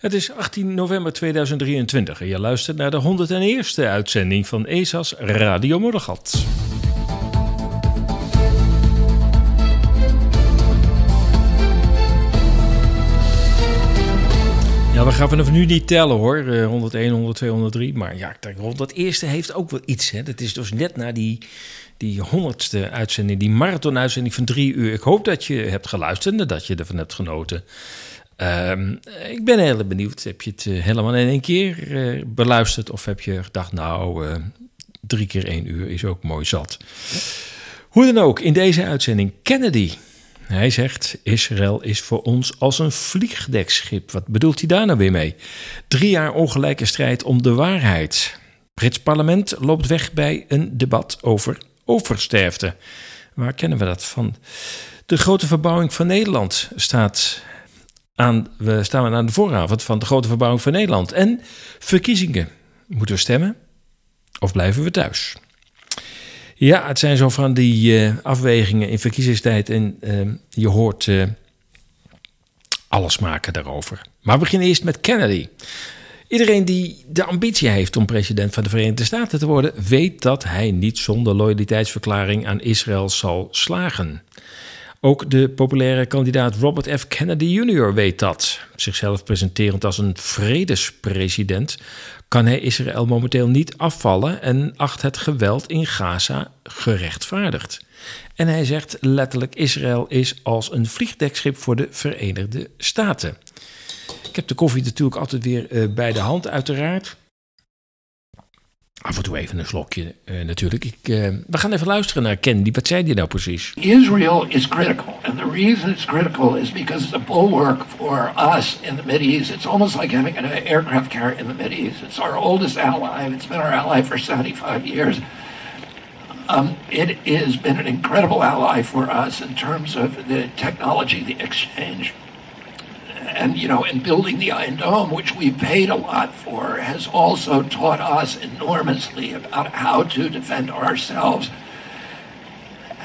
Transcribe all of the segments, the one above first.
Het is 18 november 2023 en je luistert naar de 101ste uitzending van ESA's Radio Moddergat. Ja, we gaan vanaf nu niet tellen hoor. 101, 102, 103. Maar ja, dat eerste heeft ook wel iets. Hè. Dat is dus net na die, die honderdste uitzending, die marathon-uitzending van drie uur. Ik hoop dat je hebt geluisterd en dat je ervan hebt genoten. Ehm, ik ben heel benieuwd. Heb je het eh, helemaal in één keer uh, beluisterd? Of heb je gedacht, nou, uh, drie keer één uur is ook mooi zat. Hoe dan ook, in deze uitzending Kennedy. Hij zegt, Israël is voor ons als een vliegdekschip. Wat bedoelt hij daar nou weer mee? Drie jaar ongelijke strijd om de waarheid. Brits parlement loopt weg bij een debat over oversterfte. Waar kennen we dat van? De grote verbouwing van Nederland staat we staan aan de vooravond van de grote verbouwing van Nederland. En verkiezingen. Moeten we stemmen of blijven we thuis? Ja, het zijn zo van die uh, afwegingen in verkiezingstijd en uh, je hoort uh, alles maken daarover. Maar we beginnen eerst met Kennedy. Iedereen die de ambitie heeft om president van de Verenigde Staten te worden, weet dat hij niet zonder loyaliteitsverklaring aan Israël zal slagen. Ook de populaire kandidaat Robert F. Kennedy Jr. weet dat. Zichzelf presenterend als een vredespresident, kan hij Israël momenteel niet afvallen en acht het geweld in Gaza gerechtvaardigd. En hij zegt letterlijk: Israël is als een vliegdekschip voor de Verenigde Staten. Ik heb de koffie natuurlijk altijd weer uh, bij de hand, uiteraard. Af en toe even een slokje uh, natuurlijk. Ik, uh, we gaan even luisteren naar Ken. Wat zei hij nou precies? Israel is critical. And the reason it's critical is because it's a bulwark for us in the Mideast. It's almost like having an aircraft carrier in the Mideast. It's our oldest ally. It's been our ally for 75 years. Um, it has been an incredible ally for us in terms of the technology, the exchange and you know, and building the Iron Dome, which we paid a lot for, has also taught us enormously about how to defend ourselves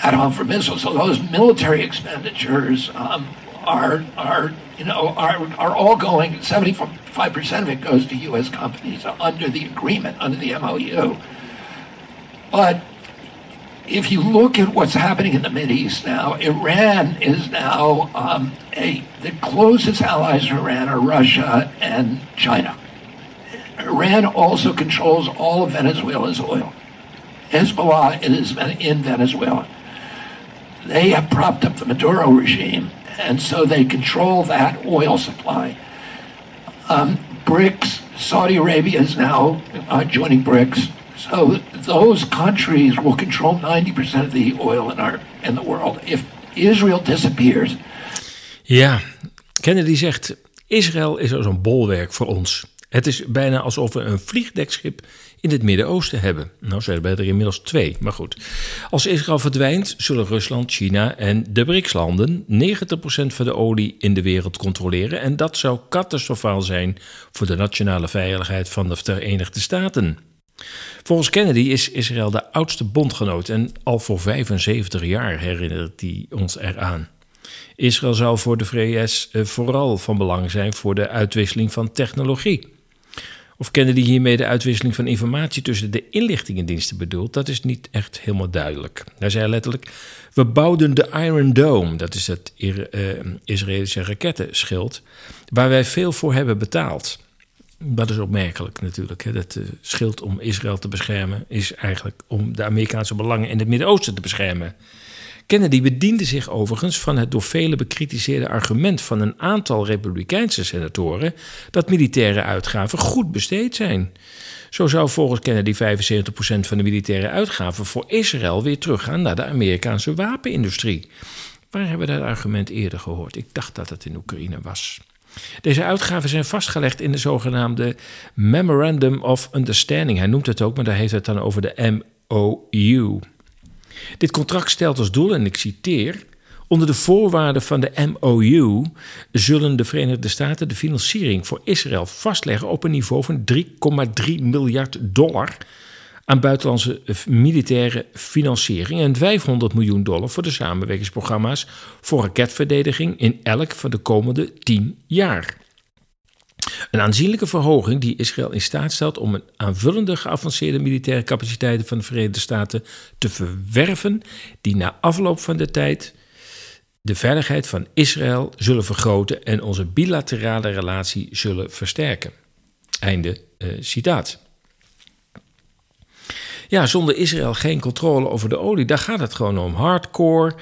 at home from missiles. So those military expenditures um, are are you know are are all going. Seventy five percent of it goes to U.S. companies under the agreement, under the MOU. But if you look at what's happening in the East now, Iran is now um, a the closest allies to Iran are Russia and China. Iran also controls all of Venezuela's oil. Hezbollah is in Venezuela. They have propped up the Maduro regime, and so they control that oil supply. Um, BRICS, Saudi Arabia is now uh, joining BRICS. So those countries will control 90% of the oil in, our, in the world. If Israel disappears. Ja, Kennedy zegt: Israël is als een bolwerk voor ons. Het is bijna alsof we een vliegdekschip in het Midden-Oosten hebben. Nou, hebben er inmiddels twee, maar goed. Als Israël verdwijnt, zullen Rusland, China en de BRICS-landen 90% van de olie in de wereld controleren. En dat zou catastrofaal zijn voor de nationale veiligheid van de Verenigde Staten. Volgens Kennedy is Israël de oudste bondgenoot en al voor 75 jaar herinnert hij ons eraan. Israël zou voor de VS eh, vooral van belang zijn voor de uitwisseling van technologie. Of Kennedy hiermee de uitwisseling van informatie tussen de inlichtingendiensten bedoelt, dat is niet echt helemaal duidelijk. Hij zei letterlijk: We bouwden de Iron Dome, dat is het uh, Israëlische rakettenschild, waar wij veel voor hebben betaald. Dat is opmerkelijk natuurlijk. Hè. Dat uh, schild om Israël te beschermen is eigenlijk om de Amerikaanse belangen in het Midden-Oosten te beschermen. Kennedy bediende zich overigens van het door velen bekritiseerde argument van een aantal Republikeinse senatoren dat militaire uitgaven goed besteed zijn. Zo zou volgens Kennedy 75% van de militaire uitgaven voor Israël weer teruggaan naar de Amerikaanse wapenindustrie. Waar hebben we dat argument eerder gehoord? Ik dacht dat het in Oekraïne was. Deze uitgaven zijn vastgelegd in de zogenaamde Memorandum of Understanding. Hij noemt het ook, maar daar heeft het dan over de MOU. Dit contract stelt als doel, en ik citeer. Onder de voorwaarden van de MOU zullen de Verenigde Staten de financiering voor Israël vastleggen op een niveau van 3,3 miljard dollar aan buitenlandse militaire financiering en 500 miljoen dollar voor de samenwerkingsprogramma's voor raketverdediging in elk van de komende 10 jaar. Een aanzienlijke verhoging die Israël in staat stelt om aanvullende geavanceerde militaire capaciteiten van de Verenigde Staten te verwerven, die na afloop van de tijd de veiligheid van Israël zullen vergroten en onze bilaterale relatie zullen versterken. Einde uh, citaat. Ja, zonder Israël geen controle over de olie. Daar gaat het gewoon om. Hardcore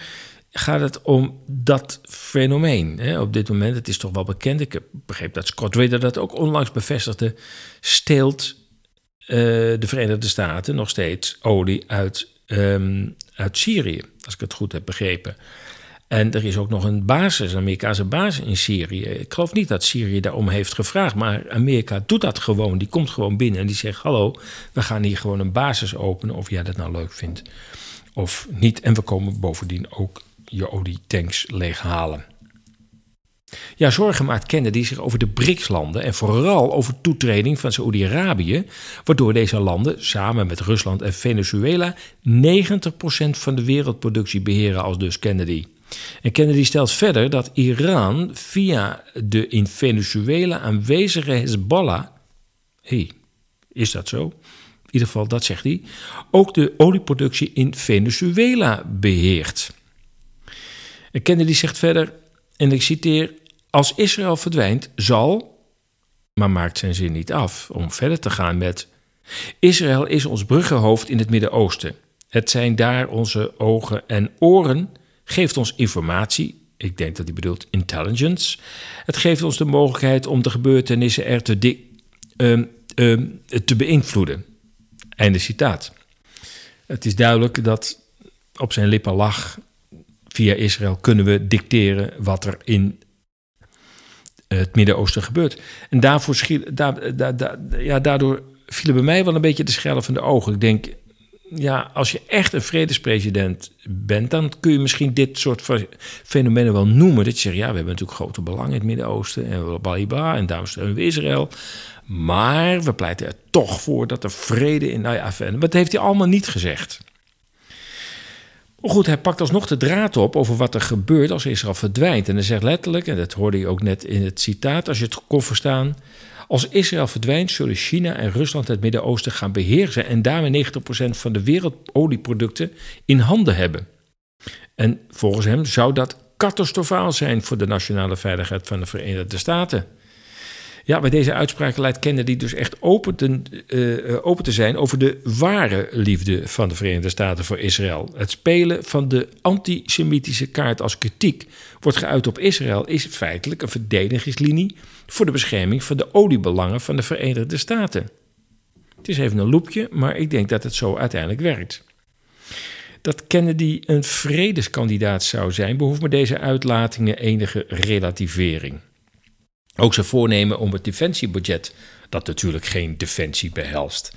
gaat het om dat fenomeen. Hè? Op dit moment, het is toch wel bekend. Ik begreep dat Scott Ritter dat ook onlangs bevestigde. Steelt uh, de Verenigde Staten nog steeds olie uit, um, uit Syrië. Als ik het goed heb begrepen. En er is ook nog een basis, een Amerikaanse basis in Syrië. Ik geloof niet dat Syrië daarom heeft gevraagd, maar Amerika doet dat gewoon. Die komt gewoon binnen en die zegt: Hallo, we gaan hier gewoon een basis openen. Of jij dat nou leuk vindt of niet. En we komen bovendien ook je olietanks leeghalen. Ja, zorgen maakt Kennedy zich over de BRICS-landen en vooral over toetreding van Saoedi-Arabië, waardoor deze landen samen met Rusland en Venezuela 90% van de wereldproductie beheren als dus Kennedy. En Kennedy stelt verder dat Iran via de in Venezuela aanwezige Hezbollah. hey, is dat zo? In ieder geval, dat zegt hij. Ook de olieproductie in Venezuela beheert. En Kennedy zegt verder, en ik citeer: Als Israël verdwijnt, zal, maar maakt zijn zin niet af om verder te gaan met. Israël is ons bruggenhoofd in het Midden-Oosten. Het zijn daar onze ogen en oren geeft ons informatie. Ik denk dat hij bedoelt intelligence. Het geeft ons de mogelijkheid om de gebeurtenissen er te, uh, uh, te beïnvloeden. Einde citaat. Het is duidelijk dat op zijn lippen lag. Via Israël kunnen we dicteren wat er in het Midden-Oosten gebeurt. En daarvoor schiel, daar, ja, daardoor vielen bij mij wel een beetje de schellen van de ogen. Ik denk, ja, als je echt een vredespresident bent, dan kun je misschien dit soort fenomenen wel noemen. Dat je zegt, ja, we hebben natuurlijk grote belangen in het Midden-Oosten en bla en daarom steunen we Israël. Maar we pleiten er toch voor dat er vrede in. Nou wat heeft hij allemaal niet gezegd? Goed, hij pakt alsnog de draad op over wat er gebeurt als Israël verdwijnt. En hij zegt letterlijk, en dat hoorde je ook net in het citaat, als je het kon verstaan. Als Israël verdwijnt, zullen China en Rusland het Midden-Oosten gaan beheersen en daarmee 90% van de wereldolieproducten in handen hebben. En volgens hem zou dat catastrofaal zijn voor de nationale veiligheid van de Verenigde Staten. Ja, bij deze uitspraak leidt Kennedy dus echt open te, uh, open te zijn over de ware liefde van de Verenigde Staten voor Israël. Het spelen van de antisemitische kaart als kritiek wordt geuit op Israël is feitelijk een verdedigingslinie voor de bescherming van de oliebelangen van de Verenigde Staten. Het is even een loepje, maar ik denk dat het zo uiteindelijk werkt. Dat Kennedy een vredeskandidaat zou zijn, behoeft met deze uitlatingen enige relativering. Ook zijn voornemen om het defensiebudget, dat natuurlijk geen defensie behelst,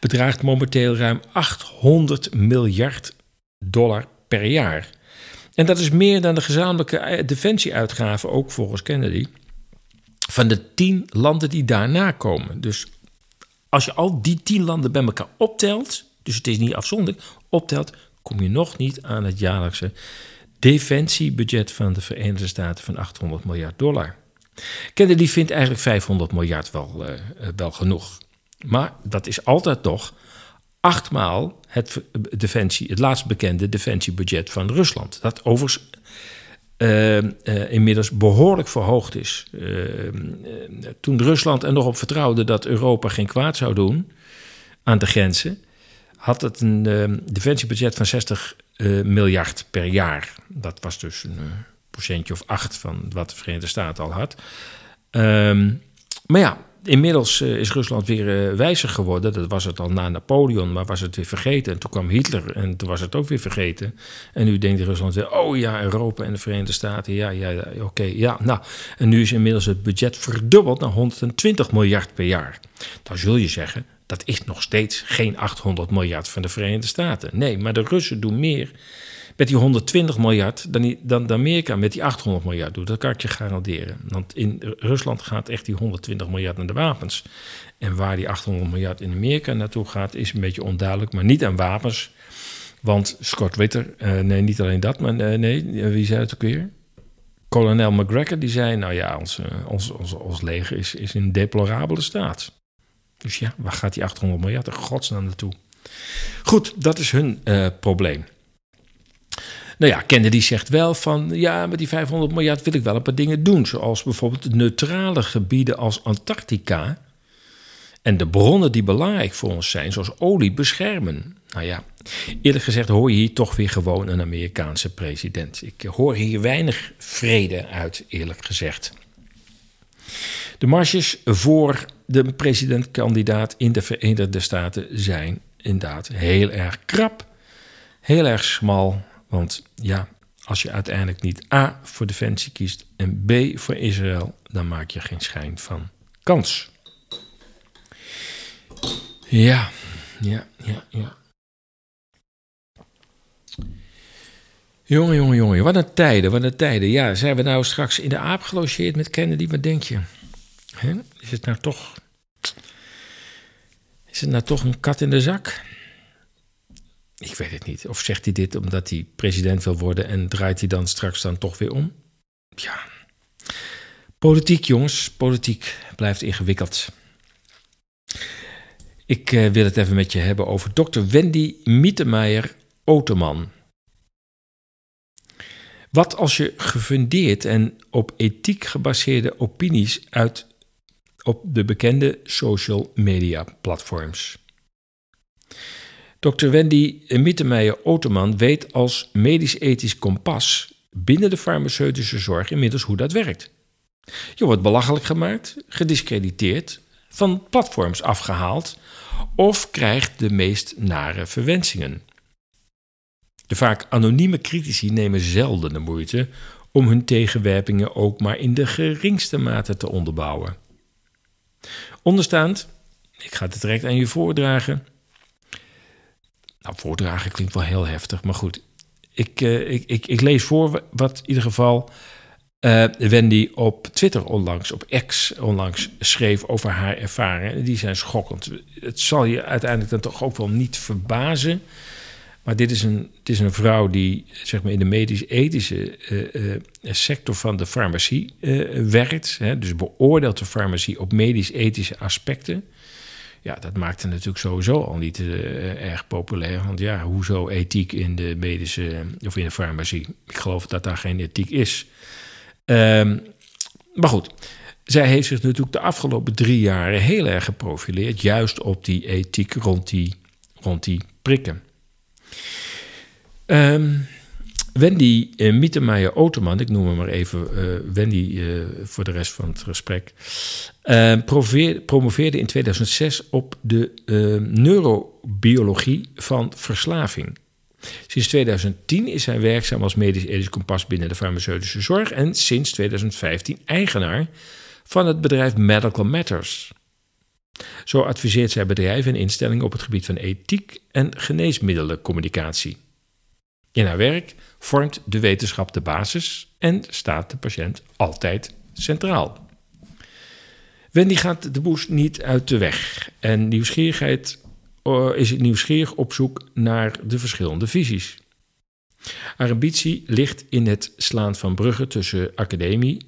bedraagt momenteel ruim 800 miljard dollar per jaar. En dat is meer dan de gezamenlijke defensieuitgaven, ook volgens Kennedy, van de tien landen die daarna komen. Dus als je al die tien landen bij elkaar optelt, dus het is niet afzonderlijk, optelt, kom je nog niet aan het jaarlijkse defensiebudget van de Verenigde Staten van 800 miljard dollar. Kennedy vindt eigenlijk 500 miljard wel, uh, wel genoeg. Maar dat is altijd nog achtmaal het, defensie, het laatst bekende defensiebudget van Rusland. Dat overigens uh, uh, inmiddels behoorlijk verhoogd is. toen Rusland er nog op vertrouwde dat Europa geen kwaad zou doen aan de grenzen, had het een defensiebudget van 60 miljard per jaar. Dat was dus een procentje of acht van wat de Verenigde Staten al had. Um, maar ja, inmiddels uh, is Rusland weer uh, wijzer geworden. Dat was het al na Napoleon, maar was het weer vergeten. En toen kwam Hitler en toen was het ook weer vergeten. En nu denkt Rusland weer, oh ja, Europa en de Verenigde Staten, ja, ja, ja oké, ja. Nou, en nu is inmiddels het budget verdubbeld naar 120 miljard per jaar. Dan zul je zeggen, dat is nog steeds geen 800 miljard van de Verenigde Staten. Nee, maar de Russen doen meer met die 120 miljard dan, dan Amerika met die 800 miljard doet. Dat kan ik je garanderen. Want in Rusland gaat echt die 120 miljard naar de wapens. En waar die 800 miljard in Amerika naartoe gaat, is een beetje onduidelijk. Maar niet aan wapens. Want Scott Witter, uh, nee, niet alleen dat, maar uh, nee, wie zei het ook weer? kolonel McGregor die zei: Nou ja, ons, eh, ons, ons, ons leger is, is in deplorabele staat. Dus ja, waar gaat die 800 miljard in godsnaam naartoe? Goed, dat is hun probleem. Nou ja, Kennedy zegt wel van ja, met die 500 miljard wil ik wel een paar dingen doen. Zoals bijvoorbeeld neutrale gebieden als Antarctica en de bronnen die belangrijk voor ons zijn, zoals olie, beschermen. Nou ja, eerlijk gezegd hoor je hier toch weer gewoon een Amerikaanse president. Ik hoor hier weinig vrede uit, eerlijk gezegd. De marges voor de presidentkandidaat in de Verenigde Staten zijn inderdaad heel erg krap, heel erg smal. Want ja, als je uiteindelijk niet A voor defensie kiest en B voor Israël, dan maak je geen schijn van kans. Ja, ja, ja, ja. Jongen, jongen, jongen, wat een tijden, wat een tijden. Ja, zijn we nou straks in de aap gelogeerd met Kennedy? Wat denk je? Is het nou toch. Is het nou toch een kat in de zak? Ik weet het niet. Of zegt hij dit omdat hij president wil worden en draait hij dan straks dan toch weer om? Ja. Politiek, jongens, politiek blijft ingewikkeld. Ik uh, wil het even met je hebben over Dr. Wendy Mietemeijer Oteman. Wat als je gefundeerd en op ethiek gebaseerde opinies uit op de bekende social media platforms? Dr. Wendy Mietemeijer Oteman weet als medisch-ethisch kompas binnen de farmaceutische zorg inmiddels hoe dat werkt. Je wordt belachelijk gemaakt, gediscrediteerd, van platforms afgehaald of krijgt de meest nare verwensingen. De vaak anonieme critici nemen zelden de moeite om hun tegenwerpingen ook maar in de geringste mate te onderbouwen. Onderstaand, ik ga het direct aan je voordragen. Nou, voordragen klinkt wel heel heftig, maar goed. Ik, uh, ik, ik, ik lees voor wat in ieder geval uh, Wendy op Twitter onlangs, op X onlangs, schreef over haar ervaringen. Die zijn schokkend. Het zal je uiteindelijk dan toch ook wel niet verbazen. Maar dit is een, het is een vrouw die zeg maar, in de medisch-ethische uh, sector van de farmacie werkt. Hè, dus beoordeelt de farmacie op medisch-ethische aspecten. Ja, dat maakt het natuurlijk sowieso al niet erg populair. Want ja, hoezo ethiek in de medische of in de farmacie? Ik geloof dat daar geen ethiek is. Um, maar goed, zij heeft zich natuurlijk de afgelopen drie jaren heel erg geprofileerd, juist op die ethiek rond die, rond die prikken. Um, Wendy uh, Mietermeijer Oterman, ik noem hem maar even uh, Wendy uh, voor de rest van het gesprek, promoveerde in 2006 op de neurobiologie van verslaving. Sinds 2010 is hij werkzaam als medisch ethisch kompas binnen de farmaceutische zorg en sinds 2015 eigenaar van het bedrijf Medical Matters. Zo adviseert zij bedrijven en instellingen op het gebied van ethiek en geneesmiddelencommunicatie. In haar werk vormt de wetenschap de basis en staat de patiënt altijd centraal. Wendy gaat de boes niet uit de weg en nieuwsgierigheid is nieuwsgierig op zoek naar de verschillende visies. Haar ambitie ligt in het slaan van bruggen tussen academie,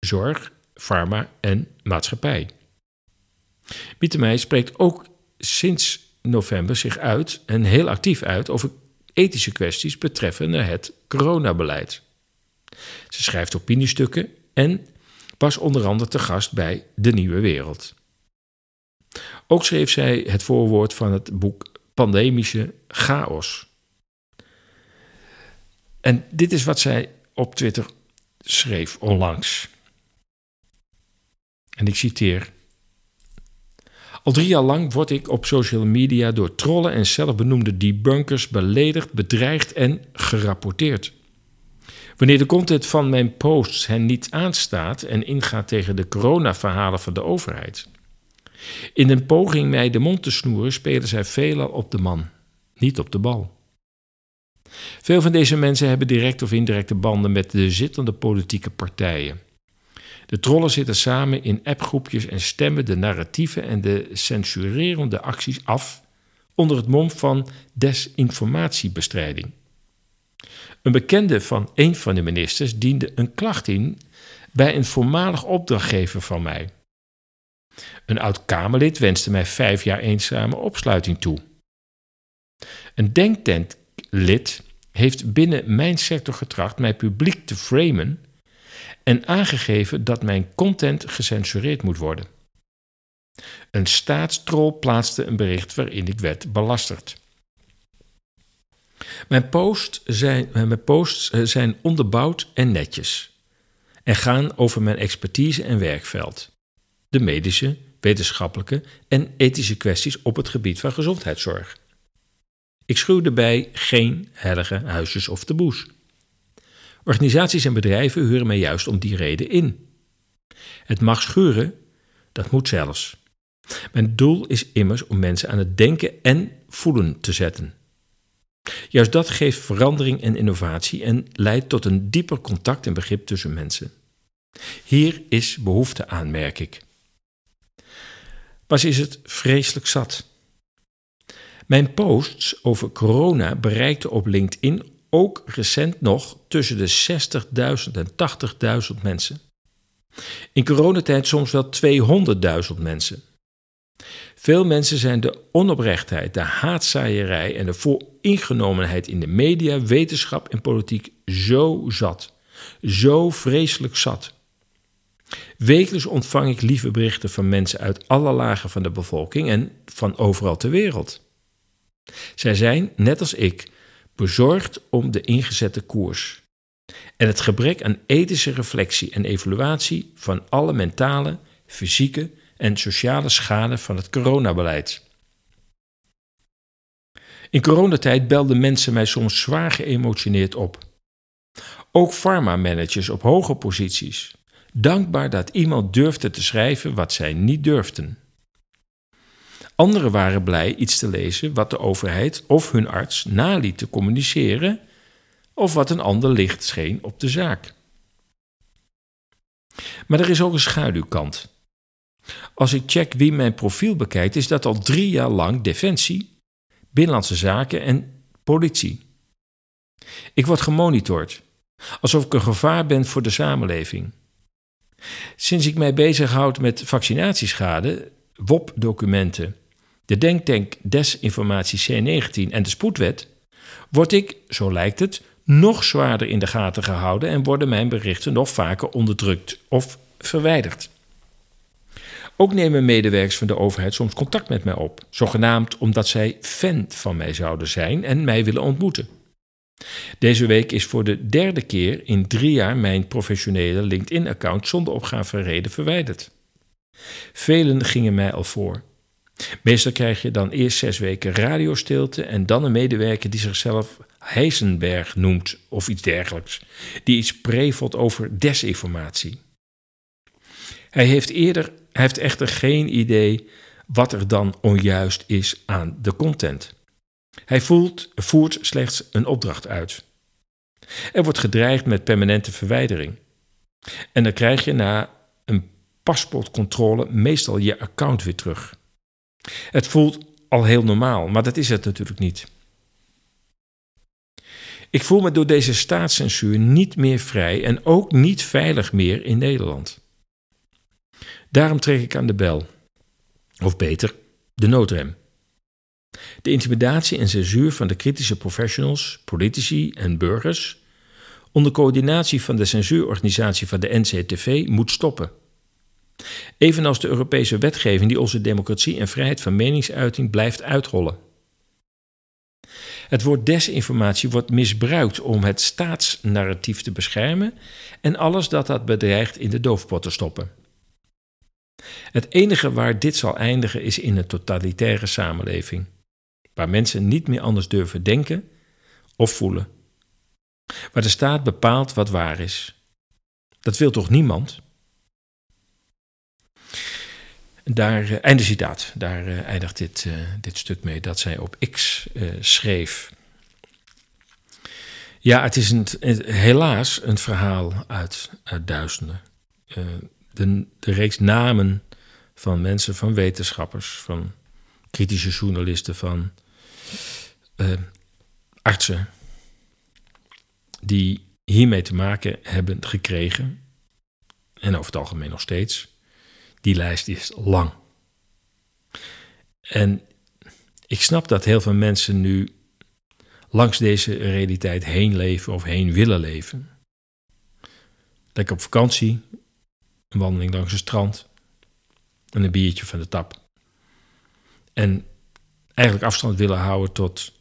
zorg, pharma en maatschappij. Mietemij spreekt ook sinds november zich uit en heel actief uit over ethische kwesties betreffende het coronabeleid. Ze schrijft opiniestukken en was onder andere te gast bij De Nieuwe Wereld. Ook schreef zij het voorwoord van het boek Pandemische Chaos. En dit is wat zij op Twitter schreef onlangs. En ik citeer. Al drie jaar lang word ik op social media door trollen en zelfbenoemde debunkers beledigd, bedreigd en gerapporteerd. Wanneer de content van mijn posts hen niet aanstaat en ingaat tegen de coronaverhalen van de overheid, in een poging mij de mond te snoeren spelen zij veelal op de man, niet op de bal. Veel van deze mensen hebben direct of indirecte banden met de zittende politieke partijen. De trollen zitten samen in appgroepjes en stemmen de narratieven en de censurerende acties af onder het mom van desinformatiebestrijding. Een bekende van een van de ministers diende een klacht in bij een voormalig opdrachtgever van mij. Een oud Kamerlid wenste mij vijf jaar eenzame opsluiting toe. Een denktentlid heeft binnen mijn sector getracht mij publiek te framen en aangegeven dat mijn content gecensureerd moet worden. Een staatstrol plaatste een bericht waarin ik werd belasterd. Mijn, post zijn, mijn posts eh, zijn onderbouwd en netjes en gaan over mijn expertise en werkveld. De medische, wetenschappelijke en ethische kwesties op het gebied van gezondheidszorg. Ik schuw erbij geen heilige huisjes of taboes. Organisaties en bedrijven huren mij juist om die reden in. Het mag schuren, dat moet zelfs. Mijn doel is immers om mensen aan het denken en voelen te zetten. Juist dat geeft verandering en innovatie en leidt tot een dieper contact en begrip tussen mensen. Hier is behoefte aan, merk ik. Pas is het vreselijk zat. Mijn posts over corona bereikten op LinkedIn ook recent nog tussen de 60.000 en 80.000 mensen. In coronatijd soms wel 200.000 mensen. Veel mensen zijn de onoprechtheid, de haatzaaierij en de vooringenomenheid in de media, wetenschap en politiek zo zat. Zo vreselijk zat. Wekelijks ontvang ik lieve berichten van mensen uit alle lagen van de bevolking en van overal ter wereld. Zij zijn, net als ik, bezorgd om de ingezette koers en het gebrek aan ethische reflectie en evaluatie van alle mentale, fysieke en sociale schade van het coronabeleid. In coronatijd belden mensen mij soms zwaar geëmotioneerd op. Ook pharma-managers op hoge posities, dankbaar dat iemand durfde te schrijven wat zij niet durfden. Anderen waren blij iets te lezen wat de overheid of hun arts naliet te communiceren, of wat een ander licht scheen op de zaak. Maar er is ook een schaduwkant. Als ik check wie mijn profiel bekijkt, is dat al drie jaar lang Defensie, Binnenlandse Zaken en Politie. Ik word gemonitord, alsof ik een gevaar ben voor de samenleving. Sinds ik mij bezighoud met vaccinatieschade, WOP-documenten, de denktank Desinformatie C19 en de spoedwet, word ik, zo lijkt het, nog zwaarder in de gaten gehouden en worden mijn berichten nog vaker onderdrukt of verwijderd. Ook nemen medewerkers van de overheid soms contact met mij op, zogenaamd omdat zij fan van mij zouden zijn en mij willen ontmoeten. Deze week is voor de derde keer in drie jaar mijn professionele LinkedIn-account zonder opgave reden verwijderd. Velen gingen mij al voor. Meestal krijg je dan eerst zes weken radiostilte en dan een medewerker die zichzelf Heisenberg noemt of iets dergelijks, die iets prevelt over desinformatie. Hij heeft, eerder, hij heeft echter geen idee wat er dan onjuist is aan de content. Hij voelt, voert slechts een opdracht uit. Er wordt gedreigd met permanente verwijdering. En dan krijg je na een paspoortcontrole meestal je account weer terug. Het voelt al heel normaal, maar dat is het natuurlijk niet. Ik voel me door deze staatscensuur niet meer vrij en ook niet veilig meer in Nederland. Daarom trek ik aan de bel. Of beter, de noodrem. De intimidatie en censuur van de kritische professionals, politici en burgers, onder coördinatie van de censuurorganisatie van de NCTV, moet stoppen. Evenals de Europese wetgeving die onze democratie en vrijheid van meningsuiting blijft uithollen. Het woord desinformatie wordt misbruikt om het staatsnarratief te beschermen en alles dat dat bedreigt in de doofpot te stoppen. Het enige waar dit zal eindigen is in een totalitaire samenleving, waar mensen niet meer anders durven denken of voelen. Waar de staat bepaalt wat waar is. Dat wil toch niemand? Daar, uh, einde citaat, daar uh, eindigt dit, uh, dit stuk mee dat zij op X schreef. Ja, het is een, helaas een verhaal uit, uit duizenden. de, de reeks namen van mensen, van wetenschappers, van kritische journalisten, van artsen, die hiermee te maken hebben gekregen, en over het algemeen nog steeds, die lijst is lang. En ik snap dat heel veel mensen nu langs deze realiteit heen leven of heen willen leven. Lekker op vakantie, een wandeling langs het strand en een biertje van de tap. En eigenlijk afstand willen houden tot,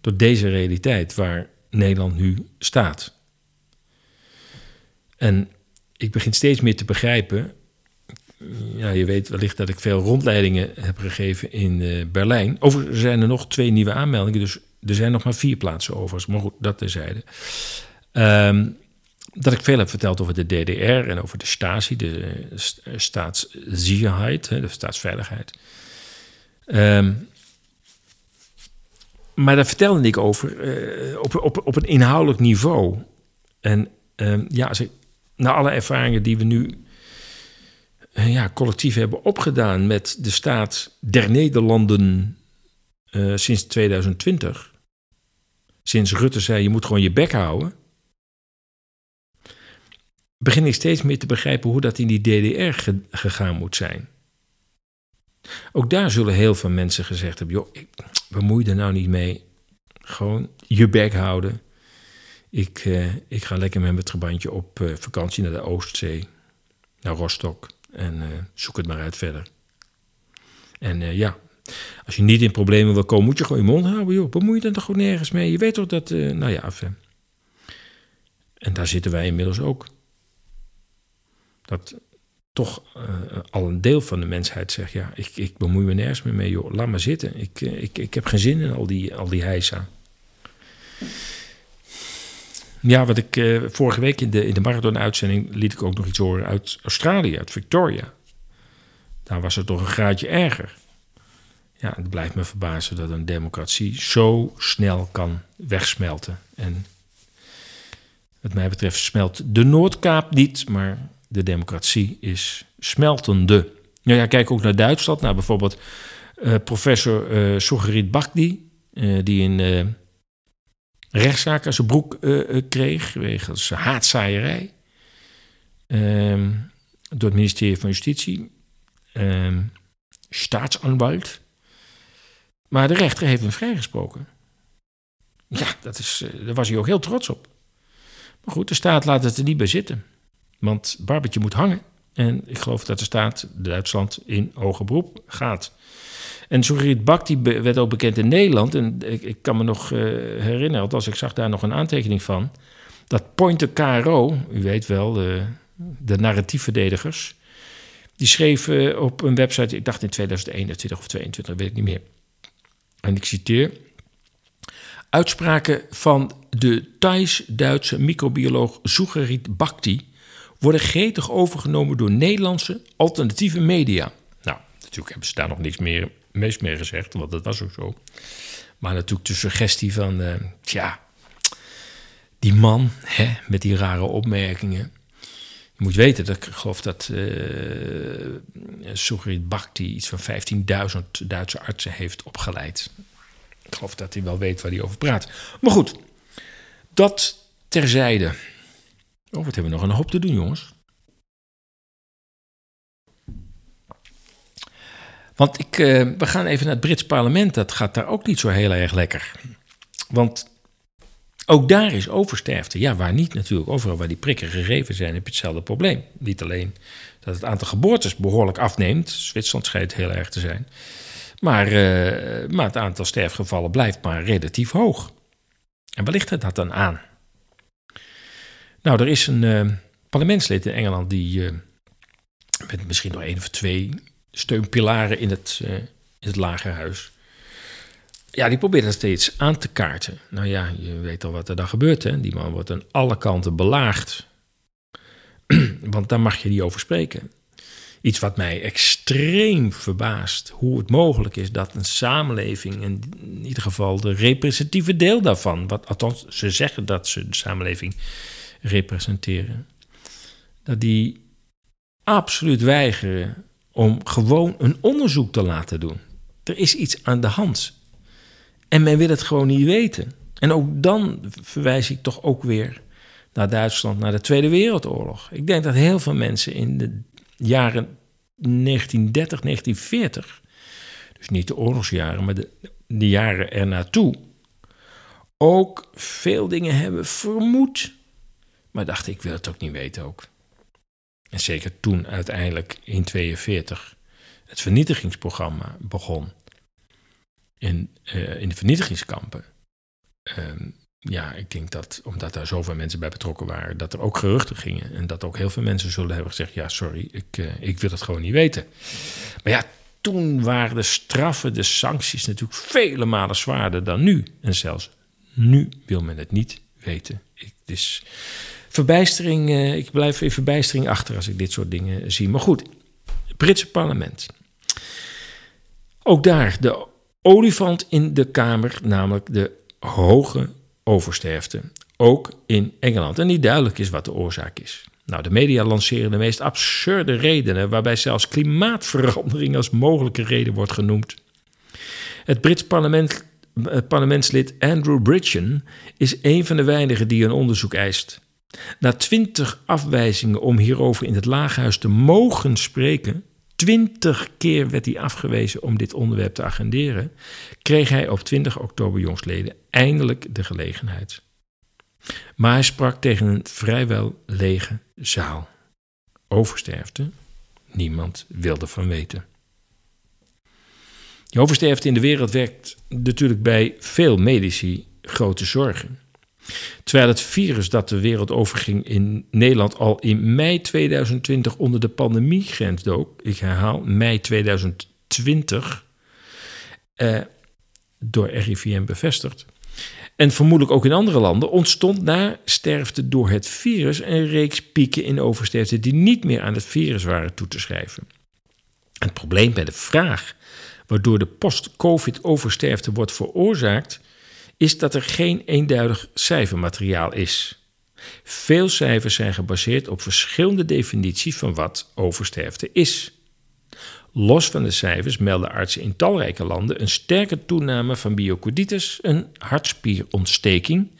tot deze realiteit waar Nederland nu staat. En ik begin steeds meer te begrijpen. Ja, je weet wellicht dat ik veel rondleidingen heb gegeven in uh, Berlijn. Overigens zijn er nog twee nieuwe aanmeldingen, dus er zijn nog maar vier plaatsen over. Maar goed, dat terzijde. Um, dat ik veel heb verteld over de DDR en over de Stasi, de uh, staatssicherheid, de staatsveiligheid. Um, maar daar vertelde ik over op, op, op een inhoudelijk niveau. En um, ja, na alle ervaringen die we nu ja, collectief hebben opgedaan met de staat der Nederlanden uh, sinds 2020, sinds Rutte zei je moet gewoon je bek houden, begin ik steeds meer te begrijpen hoe dat in die DDR ge gegaan moet zijn. Ook daar zullen heel veel mensen gezegd hebben: joh, ik bemoei er nou niet mee. Gewoon je bek houden. Ik, uh, ik ga lekker met mijn trabantje op vakantie naar de Oostzee, naar Rostock. En uh, zoek het maar uit verder. En ja, als je niet in problemen wil komen, moet je gewoon je mond houden. Joh. Bemoei je dan toch gewoon nergens mee. Je weet toch dat, nou ja. En daar zitten wij inmiddels ook. Dat toch al een deel van de mensheid zegt: Ja, ik, ik bemoei me nergens meer mee, joh. Laat maar zitten. Ik, ik, ik heb geen zin in al die, al die heisa. Ja, wat ik uh, vorige week in de, in de marathon-uitzending liet ik ook nog iets horen uit Australië, uit Victoria. Daar was het toch een graadje erger. Ja, het blijft me verbazen dat een democratie zo snel kan wegsmelten. En wat mij betreft smelt de Noordkaap niet, maar de democratie is smeltende. Nou ja, kijk ook naar Duitsland. Nou, bijvoorbeeld uh, professor uh, Sogerit Bakdi, die in rechtszaak aan zijn broek kreeg wegens haatzaaierij. Ehm, door het ministerie van Justitie. Ehm, staatsanwalt. Maar de rechter heeft hem vrijgesproken. Ja, dat is, daar was hij ook heel trots op. Maar goed, de staat laat het er niet bij zitten. Want Barbetje moet hangen. En ik geloof dat de staat Duitsland in hoger beroep gaat. En Soerit Bakti werd ook bekend in Nederland. En ik, kan me nog uh, herinneren, althans ik zag daar nog een aantekening van... dat Pointer KRO, u weet wel, de, de narratiefverdedigers... die schreven op een website, ik dacht in 2021 of 2022, weet ik niet meer. En ik citeer... Uitspraken van de Thais-Duitse microbioloog Sugerit Bhakti worden gretig overgenomen door Nederlandse alternatieve media. Nou, natuurlijk hebben ze daar nog niks meer, meest gezegd, want dat was ook zo. Maar natuurlijk de suggestie van, uh, tja, die man hè, met die rare opmerkingen. Je moet weten dat ik geloof dat uh, Sugerit Bhakti iets van 15.000 Duitse artsen heeft opgeleid. Ik geloof dat hij wel weet waar hij over praat. Maar goed, dat terzijde. Oh, wat hebben we nog een hoop te doen, jongens. Want ik, uh, we gaan even naar het Brits parlement. Dat gaat daar ook niet zo heel erg lekker. Want ook daar is oversterfte. Ja, waar niet natuurlijk. Overal waar die prikken gegeven zijn, heb je hetzelfde probleem. Niet alleen dat het aantal geboortes behoorlijk afneemt. Zwitserland schijnt heel erg te zijn. Maar, uh, maar het aantal sterfgevallen blijft maar relatief hoog. En waar ligt het dat dan aan? Nou, er is een uh, parlementslid in Engeland die uh, met misschien nog één of twee steunpilaren in het, uh, in het lagerhuis. Ja, die probeert dat steeds aan te kaarten. Nou ja, je weet al wat er dan gebeurt. Hè? Die man wordt aan alle kanten belaagd. Want daar mag je niet over spreken. Iets wat mij extreem verbaast. Hoe het mogelijk is dat een samenleving, in ieder geval de representatieve deel daarvan, wat, althans ze zeggen dat ze de samenleving representeren. Dat die absoluut weigeren om gewoon een onderzoek te laten doen. Er is iets aan de hand. En men wil het gewoon niet weten. En ook dan verwijs ik toch ook weer naar Duitsland, naar de Tweede Wereldoorlog. Ik denk dat heel veel mensen in de jaren 1930, 1940, dus niet de oorlogsjaren, maar de, de jaren ernaartoe, ook veel dingen hebben vermoed. Maar dacht ik wil het ook niet weten ook. En zeker toen uiteindelijk in 42 het vernietigingsprogramma begon. In, uh, in de vernietigingskampen. Ehm, ja, ik denk dat omdat daar zoveel mensen bij betrokken waren, dat er ook geruchten gingen. En dat ook heel veel mensen zullen hebben gezegd: ja, sorry, ik, uh, ik wil het gewoon niet weten. Maar ja, toen waren de straffen, de sancties natuurlijk vele malen zwaarder dan nu. En zelfs nu wil men het niet weten. Ik, dus verbijstering, uh, ik blijf in verbijstering achter als ik dit soort dingen zie. Maar goed, het Britse parlement. Ook daar de olifant in de kamer, namelijk de hoge oversterfte. Ook in Engeland. En niet duidelijk is wat de oorzaak is. Nou, de media lanceren de meest absurde redenen, waarbij zelfs klimaatverandering als mogelijke reden wordt genoemd. Het Brits parlement, eh, parlementslid Andrew Bridgen is een van de weinigen die een onderzoek eist. Na twintig afwijzingen om hierover in het laaghuis te mogen spreken, twintig keer werd hij afgewezen om dit onderwerp te agenderen, kreeg hij op 20 oktober jongstleden eindelijk de gelegenheid. Maar hij sprak tegen een vrijwel lege zaal. Oversterfte? Niemand wilde van weten. Die oversterfte in de wereld werkt natuurlijk bij veel medici grote zorgen. Terwijl het virus dat de wereld overging in Nederland al in mei 2020 onder de pandemiegrens dook, ik herhaal, mei 2020, eh, door RIVM bevestigd, en vermoedelijk ook in andere landen, ontstond na sterfte door het virus een reeks pieken in oversterfte die niet meer aan het virus waren toe te schrijven. Het probleem bij de vraag waardoor de post-COVID-oversterfte wordt veroorzaakt, is dat er geen eenduidig cijfermateriaal is. Veel cijfers zijn gebaseerd op verschillende definities van wat oversterfte is. Los van de cijfers melden artsen in talrijke landen een sterke toename van myocarditis, een hartspierontsteking,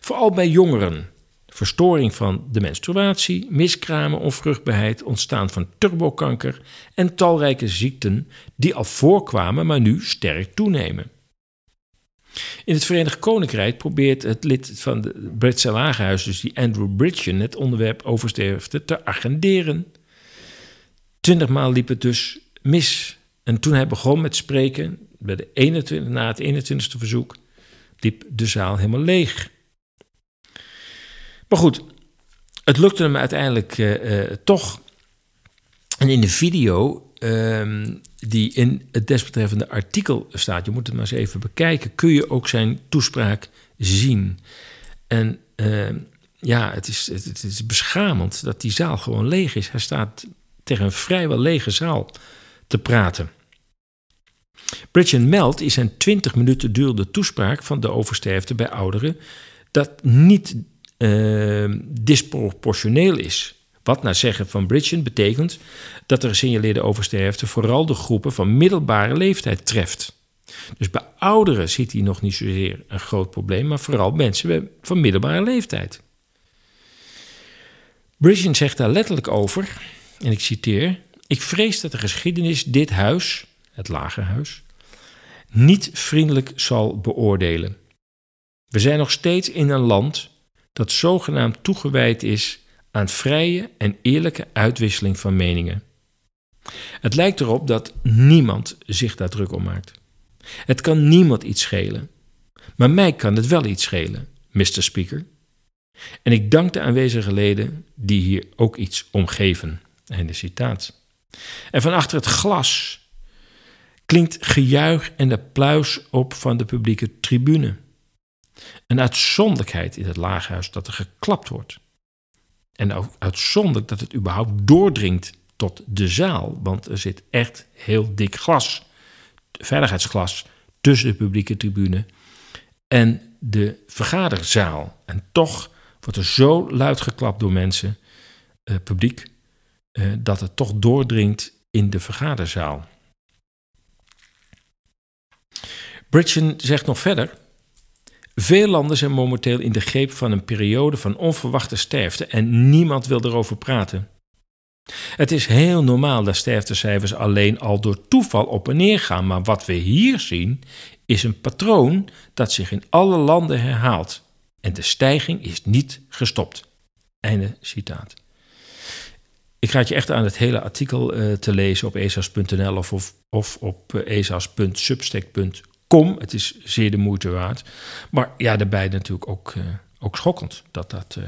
vooral bij jongeren. Verstoring van de menstruatie, miskramen, onvruchtbaarheid, ontstaan van turbokanker en talrijke ziekten die al voorkwamen, maar nu sterk toenemen. In het Verenigd Koninkrijk probeert het lid van het Britse Lagerhuis, dus die Andrew Bridgen, het onderwerp oversterfte te agenderen. Twintig maal liep het dus mis. En toen hij begon met spreken, bij de 21, na het 21ste verzoek, liep de zaal helemaal leeg. Maar goed, het lukte hem uiteindelijk uh, uh, toch. En in de video um, die in het desbetreffende artikel staat, je moet het maar eens even bekijken, kun je ook zijn toespraak zien. En uh, ja, het is, het, is beschamend dat die zaal gewoon leeg is. Hij staat tegen een vrijwel lege zaal te praten. Bridgen meldt in zijn 20 minuten durende toespraak van de oversterfte bij ouderen dat niet uh, disproportioneel is. Wat naar zeggen van Bridgen betekent dat er gesignaleerde oversterfte vooral de groepen van middelbare leeftijd treft. Dus bij ouderen ziet hij nog niet zozeer een groot probleem, maar vooral mensen van middelbare leeftijd. Bridgen zegt daar letterlijk over, en ik citeer: Ik vrees dat de geschiedenis dit huis, het lagerhuis, niet vriendelijk zal beoordelen. We zijn nog steeds in een land dat zogenaamd toegewijd is aan vrije en eerlijke uitwisseling van meningen. Het lijkt erop dat niemand zich daar druk om maakt. Het kan niemand iets schelen. Maar mij kan het wel iets schelen, Mr. Speaker. En ik dank de aanwezige leden die hier ook iets om geven. Einde citaat. En van achter het glas klinkt gejuich en applaus op van de publieke tribune. Een uitzonderlijkheid in het laaghuis dat er geklapt wordt. En ook uitzonderlijk dat het überhaupt doordringt tot de zaal. Want er zit echt heel dik glas, veiligheidsglas, tussen de publieke tribune en de vergaderzaal. En toch wordt er zo luid geklapt door mensen, eh, publiek, eh, dat het toch doordringt in de vergaderzaal. Bridgen zegt nog verder. Veel landen zijn momenteel in de greep van een periode van onverwachte sterfte en niemand wil erover praten. Het is heel normaal dat sterftecijfers alleen al door toeval op en neer gaan, maar wat we hier zien is een patroon dat zich in alle landen herhaalt. En de stijging is niet gestopt. Einde citaat. Ik raad je echt aan het hele artikel uh, te lezen op esas.nl of, of, of op uh, esas.substack.com. Het is zeer de moeite waard. Maar ja, daarbij natuurlijk ook, uh, ook schokkend dat, dat,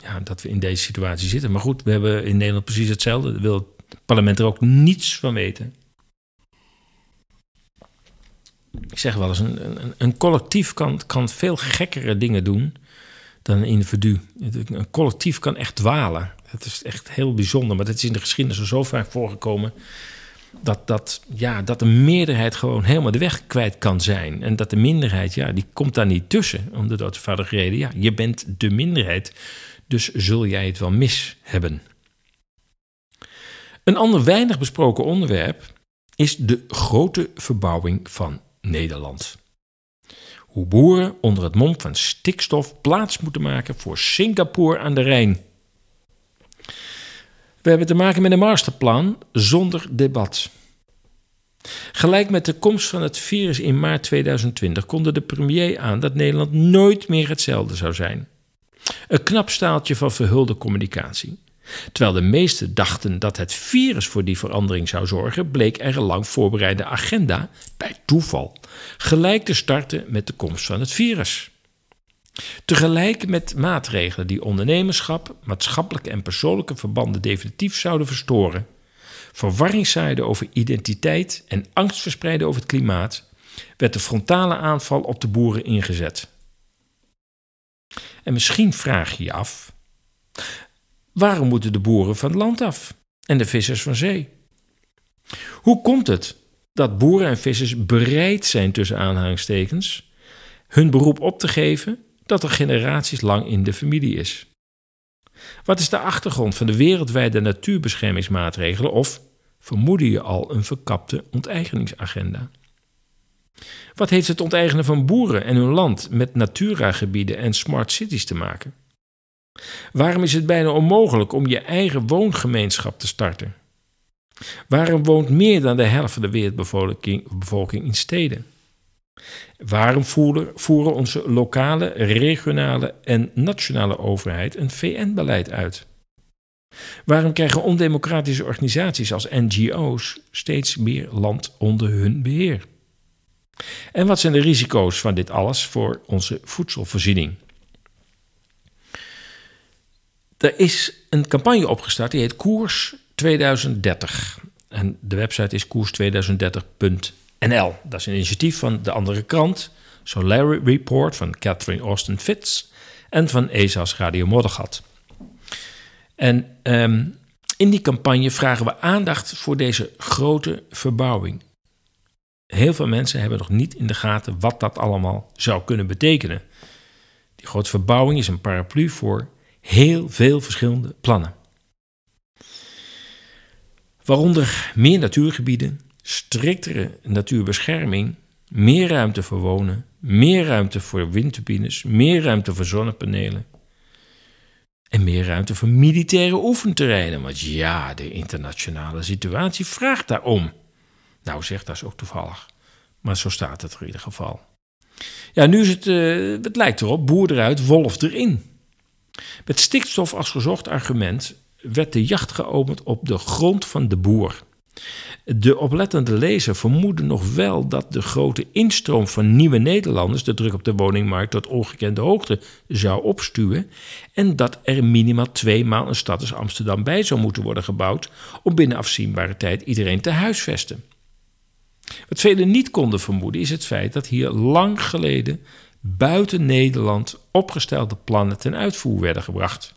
ja, dat we in deze situatie zitten. Maar goed, we hebben in Nederland precies hetzelfde. Daar wil het parlement er ook niets van weten. Ik zeg wel eens, een, een, een collectief kan, kan veel gekkere dingen doen dan een individu. Een collectief kan echt dwalen. Het is echt heel bijzonder, maar het is in de geschiedenis al zo vaak voorgekomen. Dat, dat, ja, dat de meerderheid gewoon helemaal de weg kwijt kan zijn. En dat de minderheid, ja, die komt daar niet tussen. Om de doodvoudige reden, ja, je bent de minderheid. Dus zul jij het wel mis hebben. Een ander weinig besproken onderwerp is de grote verbouwing van Nederland. Hoe boeren onder het mom van stikstof plaats moeten maken voor Singapore aan de Rijn. We hebben te maken met een masterplan zonder debat. Gelijk met de komst van het virus in maart 2020 konde de premier aan dat Nederland nooit meer hetzelfde zou zijn. Een knap staaltje van verhulde communicatie. Terwijl de meesten dachten dat het virus voor die verandering zou zorgen, bleek er een lang voorbereide agenda, bij toeval, gelijk te starten met de komst van het virus. Tegelijk met maatregelen die ondernemerschap, maatschappelijke en persoonlijke verbanden definitief zouden verstoren, verwarring zaaiden over identiteit en angst verspreiden over het klimaat, werd de frontale aanval op de boeren ingezet. En misschien vraag je je af: waarom moeten de boeren van land af en de vissers van zee? Hoe komt het dat boeren en vissers bereid zijn tussen aanhalingstekens hun beroep op te geven dat er generaties lang in de familie is? Wat is de achtergrond van de wereldwijde natuurbeschermingsmaatregelen of vermoeden je al een verkapte onteigeningsagenda? Wat heeft het onteigenen van boeren en hun land met Natura-gebieden en smart cities te maken? Waarom is het bijna onmogelijk om je eigen woongemeenschap te starten? Waarom woont meer dan de helft van de wereldbevolking in steden? Waarom voeren onze lokale, regionale en nationale overheid een VN-beleid uit? Waarom krijgen ondemocratische organisaties als NGO's steeds meer land onder hun beheer? En wat zijn de risico's van dit alles voor onze voedselvoorziening? Er is een campagne opgestart die heet Koers 2030. En de website is koers2030.nl. Dat is een initiatief van de andere krant, Solar Report van Catherine Austin Fitz en van ESA's Radio Moddergat. En um, in die campagne vragen we aandacht voor deze grote verbouwing heel veel mensen hebben nog niet in de gaten wat dat allemaal zou kunnen betekenen. Die grote verbouwing is een paraplu voor heel veel verschillende plannen. Waaronder meer natuurgebieden, striktere natuurbescherming, meer ruimte voor wonen, meer ruimte voor windturbines, meer ruimte voor zonnepanelen. En meer ruimte voor militaire oefenterreinen. Want ja, de internationale situatie vraagt daarom. Nou, zegt dat is ook toevallig. Maar zo staat het er in ieder geval. Ja, nu is het, uh, het lijkt erop, boer eruit, wolf erin. Met stikstof als gezocht argument werd de jacht geopend op de grond van de boer. De oplettende lezer vermoedde nog wel dat de grote instroom van nieuwe Nederlanders de druk op de woningmarkt tot ongekende hoogte zou opstuwen en dat er minimaal twee maal een stad als Amsterdam bij zou moeten worden gebouwd om binnen afzienbare tijd iedereen te huisvesten. Wat velen niet konden vermoeden is het feit dat hier lang geleden buiten Nederland opgestelde plannen ten uitvoer werden gebracht.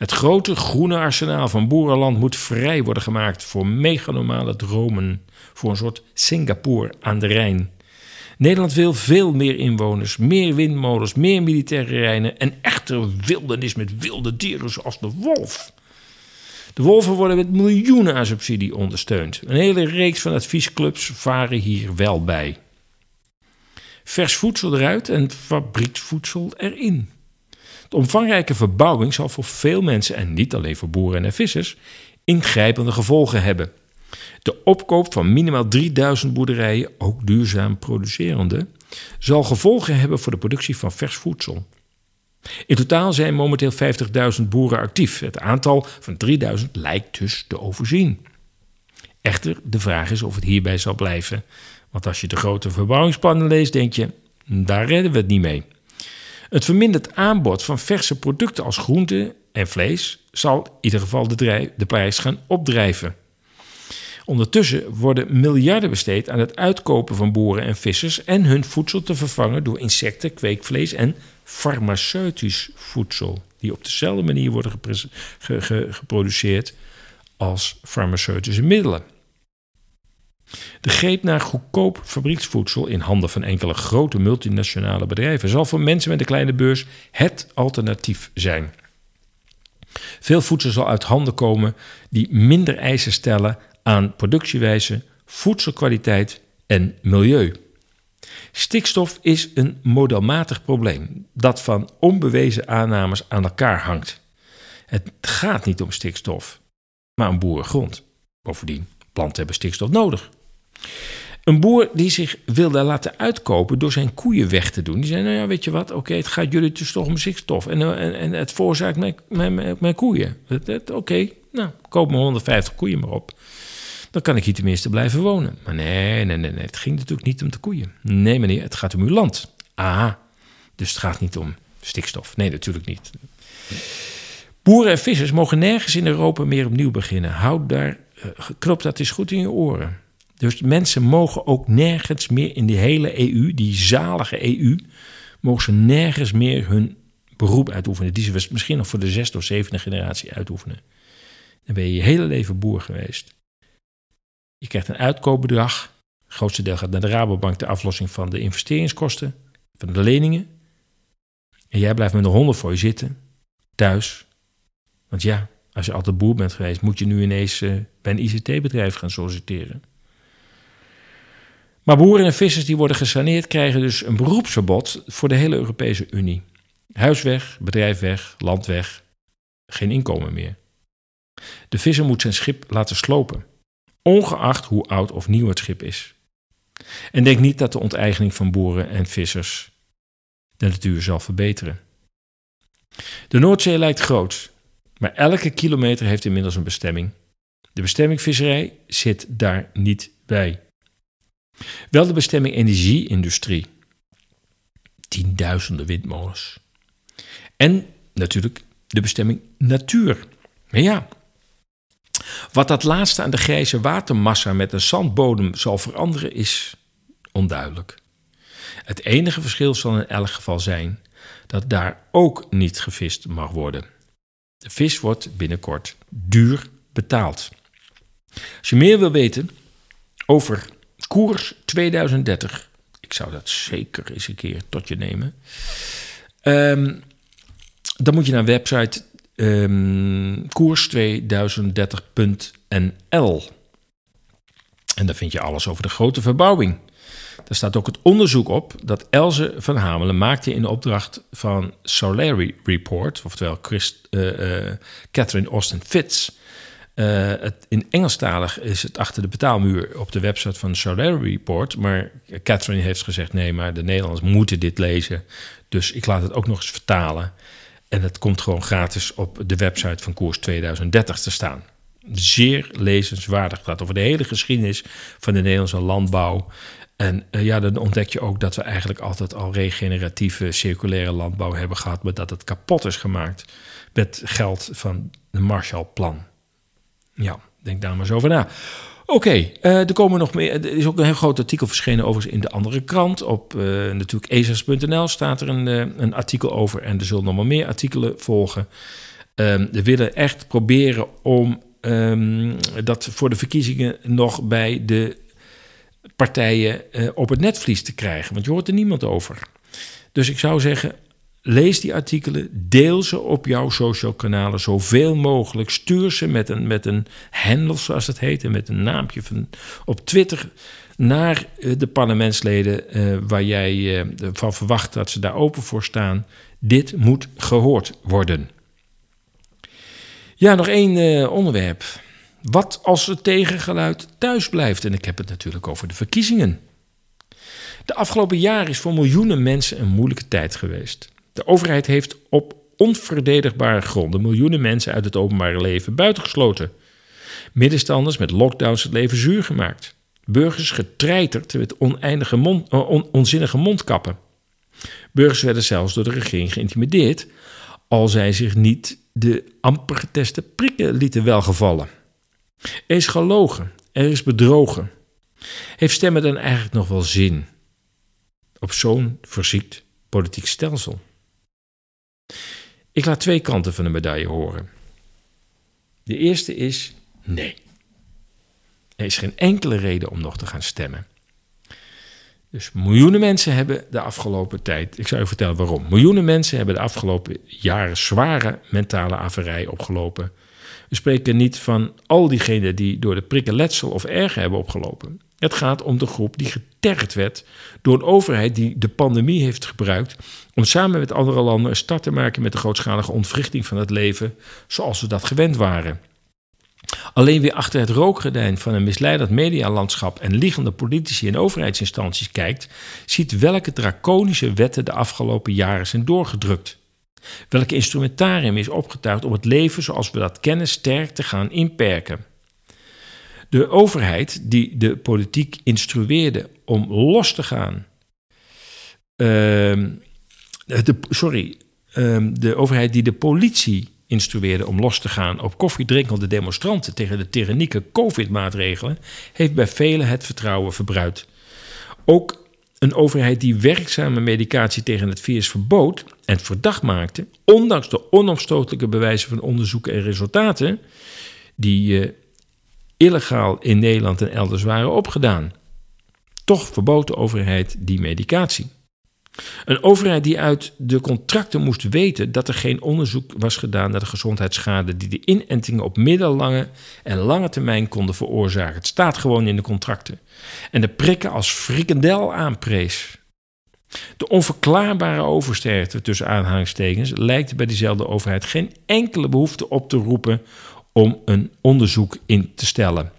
Het grote groene arsenaal van boerenland moet vrij worden gemaakt voor meganormale dromen, voor een soort Singapore aan de Rijn. Nederland wil veel meer inwoners, meer windmolens, meer militaire terreinen en echter wildernis met wilde dieren zoals de wolf. De wolven worden met miljoenen aan subsidie ondersteund. Een hele reeks van adviesclubs varen hier wel bij. Vers voedsel eruit en fabrieksvoedsel erin. De omvangrijke verbouwing zal voor veel mensen, en niet alleen voor boeren en vissers, ingrijpende gevolgen hebben. De opkoop van minimaal 3000 boerderijen, ook duurzaam producerende, zal gevolgen hebben voor de productie van vers voedsel. In totaal zijn momenteel 50.000 boeren actief. Het aantal van 3000 lijkt dus te overzien. Echter, de vraag is of het hierbij zal blijven. Want als je de grote verbouwingsplannen leest, denk je, daar redden we het niet mee. Het verminderd aanbod van verse producten als groente en vlees zal in ieder geval de, de prijs gaan opdrijven. Ondertussen worden miljarden besteed aan het uitkopen van boeren en vissers en hun voedsel te vervangen door insecten, kweekvlees en farmaceutisch voedsel, die op dezelfde manier worden geproduceerd als farmaceutische middelen. De greep naar goedkoop fabrieksvoedsel in handen van enkele grote multinationale bedrijven zal voor mensen met een kleine beurs het alternatief zijn. Veel voedsel zal uit handen komen die minder eisen stellen aan productiewijze, voedselkwaliteit en milieu. Stikstof is een modelmatig probleem dat van onbewezen aannames aan elkaar hangt. Het gaat niet om stikstof, maar om boerengrond. Bovendien, planten hebben stikstof nodig. Een boer die zich wilde laten uitkopen door zijn koeien weg te doen. Die zei, nou ja, weet je wat, oké, het gaat jullie dus toch om stikstof. En, eh, en, en het veroorzaakt mijn, koeien. Oké, nou, koop me 150 koeien maar op. Dan kan ik hier tenminste blijven wonen. Maar nee, nee, nee, nee, het ging natuurlijk niet om de koeien. Nee meneer, het gaat om uw land. Aha, dus het gaat niet om stikstof. Nee, natuurlijk niet. Boeren en vissers mogen nergens in Europa meer opnieuw beginnen. Houd daar, uh, knop dat eens goed in je oren. Dus mensen mogen ook nergens meer in die hele EU, die zalige EU, mogen ze nergens meer hun beroep uitoefenen. Die ze misschien nog voor de zesde of zevende generatie uitoefenen. Dan ben je je hele leven boer geweest. Je krijgt een uitkoopbedrag. Het grootste deel gaat naar de Rabobank, de aflossing van de investeringskosten, van de leningen. En jij blijft met een honden voor je zitten, thuis. Want ja, als je altijd boer bent geweest, moet je nu ineens uh, bij een ICT-bedrijf gaan solliciteren. Maar boeren en vissers die worden gesaneerd krijgen dus een beroepsverbod voor de hele Europese Unie. Huis weg, bedrijf weg, land weg, geen inkomen meer. De visser moet zijn schip laten slopen, ongeacht hoe oud of nieuw het schip is. En denk niet dat de onteigening van boeren en vissers de natuur zal verbeteren. De Noordzee lijkt groot, maar elke kilometer heeft inmiddels een bestemming. De bestemming visserij zit daar niet bij. Wel de bestemming energieindustrie. Tienduizenden windmolens. En natuurlijk de bestemming natuur. Maar ja, wat dat laatste aan de grijze watermassa met een zandbodem zal veranderen is onduidelijk. Het enige verschil zal in elk geval zijn dat daar ook niet gevist mag worden. De vis wordt binnenkort duur betaald. Als je meer wil weten over Koers 2030. Ik zou dat zeker eens een keer tot je nemen. Um, dan moet je naar website um, koers2030.nl. En daar vind je alles over de grote verbouwing. Daar staat ook het onderzoek op dat Elze van Hamelen maakte in opdracht van Solary Report, oftewel uh, uh, Catherine Austin Fitz. Uh, het, in Engelstalig is het achter de betaalmuur op de website van Solar Report. Maar Catherine heeft gezegd: nee, maar de Nederlanders moeten dit lezen. Dus ik laat het ook nog eens vertalen. En het komt gewoon gratis op de website van Koers 2030 te staan. Zeer lezenswaardig. Het gaat over de hele geschiedenis van de Nederlandse landbouw. En uh, ja, dan ontdek je ook dat we eigenlijk altijd al regeneratieve, circulaire landbouw hebben gehad. Maar dat het kapot is gemaakt met geld van de Marshallplan. Ja, denk daar maar eens over na. Oké, eh, er komen nog meer. Er is ook een heel groot artikel verschenen overigens in de andere krant. Op uh, natuurlijk ezers.nl staat er een, uh, een artikel over. En er zullen nog maar meer artikelen volgen. Um, we willen echt proberen om um, dat voor de verkiezingen nog bij de partijen op het netvlies te krijgen. Want je hoort er niemand over. Dus ik zou zeggen, Lees die artikelen, deel ze op jouw social kanalen zoveel mogelijk. Stuur ze met een, met een handle, zoals het heet, en met een naampje van, op Twitter naar eh, de parlementsleden uh, waar jij uh, van verwacht dat ze daar open voor staan. Dit moet gehoord worden. Ja, nog één onderwerp. Wat als het tegengeluid thuis blijft? En ik heb het natuurlijk over de verkiezingen. De afgelopen jaren is voor miljoenen mensen een moeilijke tijd geweest. De overheid heeft op onverdedigbare gronden miljoenen mensen uit het openbare leven buitengesloten. Middenstanders met lockdowns het leven zuur gemaakt. Burgers getreiterd met oneindige eh, onzinnige mondkappen. Burgers werden zelfs door de regering geïntimideerd, al zij zich niet de amper geteste prikken lieten welgevallen. Er is gelogen, er is bedrogen. Heeft stemmen dan eigenlijk nog wel zin op zo'n verziekt politiek stelsel? Ik laat twee kanten van de medaille horen. De eerste is nee. Er is geen enkele reden om nog te gaan stemmen. Dus miljoenen mensen hebben de afgelopen tijd, ik zou je vertellen waarom. Miljoenen mensen hebben de afgelopen jaren zware mentale averij opgelopen. We spreken niet van al diegenen die door de prikken letsel of erger hebben opgelopen. Het gaat om de groep die getergd werd door een overheid die de pandemie heeft gebruikt om samen met andere landen een start te maken met de grootschalige ontwrichting van het leven zoals we dat gewend waren. Alleen weer achter het rookgordijn van een misleidend medialandschap en liegende politici en overheidsinstanties kijkt, ziet welke draconische wetten de afgelopen jaren zijn doorgedrukt. Welke instrumentarium is opgetuigd om het leven zoals we dat kennen sterk te gaan inperken. De overheid die de politiek instrueerde om los te gaan. De, sorry, uh, de overheid die de politie instrueerde om los te gaan op koffiedrinkende demonstranten tegen de tyrannieke COVID-maatregelen, heeft bij velen het vertrouwen verbruikt. Ook een overheid die werkzame medicatie tegen het virus verbood en verdacht maakte, ondanks de onomstotelijke bewijzen van onderzoeken en resultaten, die uh, illegaal in Nederland en elders waren opgedaan. Toch verbood de overheid die medicatie. Een overheid die uit de contracten moest weten dat er geen onderzoek was gedaan naar de gezondheidsschade die de inentingen op middellange en lange termijn konden veroorzaken. Het staat gewoon in de contracten. En de prikken als frikandel aanprees. De onverklaarbare oversterkte tussen aanhalingstekens lijkt bij diezelfde overheid geen enkele behoefte op te roepen om een onderzoek in te stellen.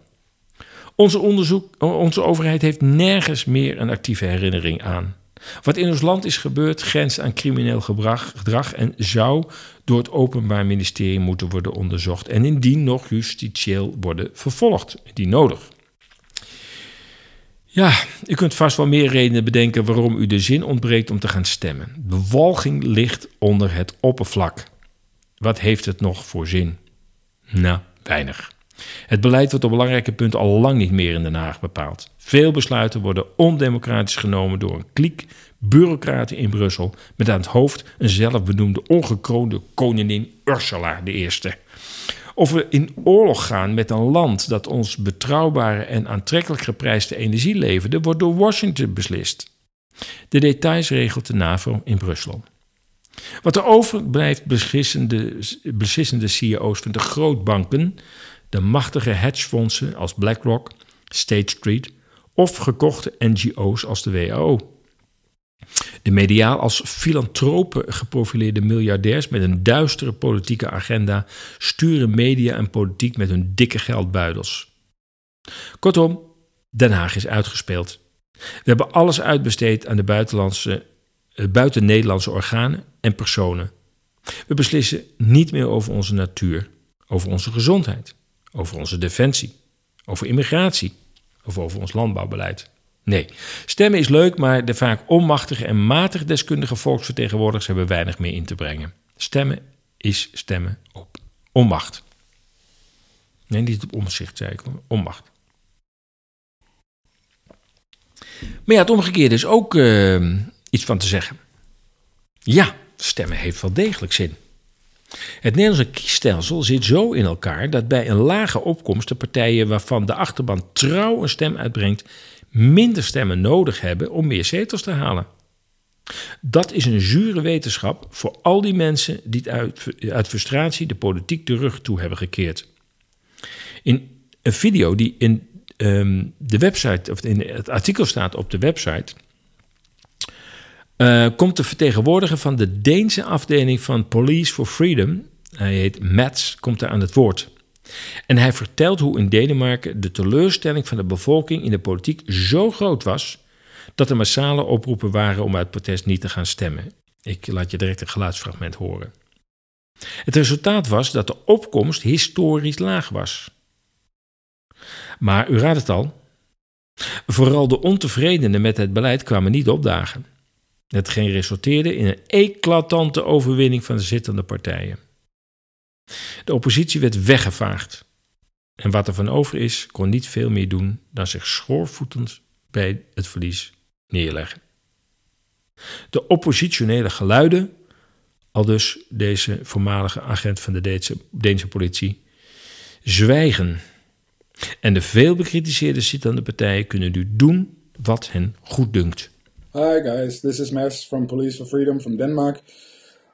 Onze, onderzoek, onze overheid heeft nergens meer een actieve herinnering aan. Wat in ons land is gebeurd grenst aan crimineel gedrag en zou door het Openbaar Ministerie moeten worden onderzocht en indien nog justitieel worden vervolgd, die nodig. Ja, u kunt vast wel meer redenen bedenken waarom u de zin ontbreekt om te gaan stemmen. Bewalging ligt onder het oppervlak. Wat heeft het nog voor zin? Nou, weinig. Het beleid wordt op belangrijke punten al lang niet meer in Den Haag bepaald. Veel besluiten worden ondemocratisch genomen door een kliek bureaucraten in Brussel met aan het hoofd een zelfbenoemde ongekroonde koningin Ursula I. Of we in oorlog gaan met een land dat ons betrouwbare en aantrekkelijk geprijsde energie leverde, wordt door Washington beslist. De details regelt de NAVO in Brussel. Wat er overblijft beslissende, beslissende CEO's van de grootbanken, de machtige hedgefondsen als BlackRock, State Street of gekochte NGO's als de WHO. De mediaal als filantropen geprofileerde miljardairs met een duistere politieke agenda sturen media en politiek met hun dikke geldbuidels. Kortom, Den Haag is uitgespeeld. We hebben alles uitbesteed aan de buitenlandse, buiten Nederlandse organen en personen. We beslissen niet meer over onze natuur, over onze gezondheid, over onze defensie, over immigratie of over ons landbouwbeleid. Nee, stemmen is leuk, maar de vaak onmachtige en matig deskundige volksvertegenwoordigers hebben weinig meer in te brengen. Stemmen is stemmen op onmacht. Nee, niet op omzicht, zei ik, onmacht. Maar ja, het omgekeerde is ook uh, iets van te zeggen. Ja, stemmen heeft wel degelijk zin. Het Nederlandse kiesstelsel zit zo in elkaar dat bij een lage opkomst de partijen waarvan de achterban trouw een stem uitbrengt, minder stemmen nodig hebben om meer zetels te halen. Dat is een zure wetenschap voor al die mensen die uit, uit frustratie de politiek de rug toe hebben gekeerd. In een video die in ehm, de website, of in het artikel staat op de website, uh, komt de vertegenwoordiger van de Deense afdeling van Police for Freedom, hij heet Mats, komt daar aan het woord. En hij vertelt hoe in Denemarken de teleurstelling van de bevolking in de politiek zo groot was dat er massale oproepen waren om uit protest niet te gaan stemmen. Ik laat je direct een geluidsfragment horen. Het resultaat was dat de opkomst historisch laag was. Maar u raadt het al, vooral de ontevredenen met het beleid kwamen niet opdagen. Hetgeen resulteerde in een eclatante overwinning van de zittende partijen. De oppositie werd weggevaagd. En wat er van over is, kon niet veel meer doen dan zich schoorvoetend bij het verlies neerleggen. De oppositionele geluiden, al dus deze voormalige agent van de Deense, Deense politie, zwijgen. En de veel bekritiseerde zittende partijen kunnen nu doen wat hen goed dunkt. Hi guys, this is Mads from Police for Freedom from Denmark.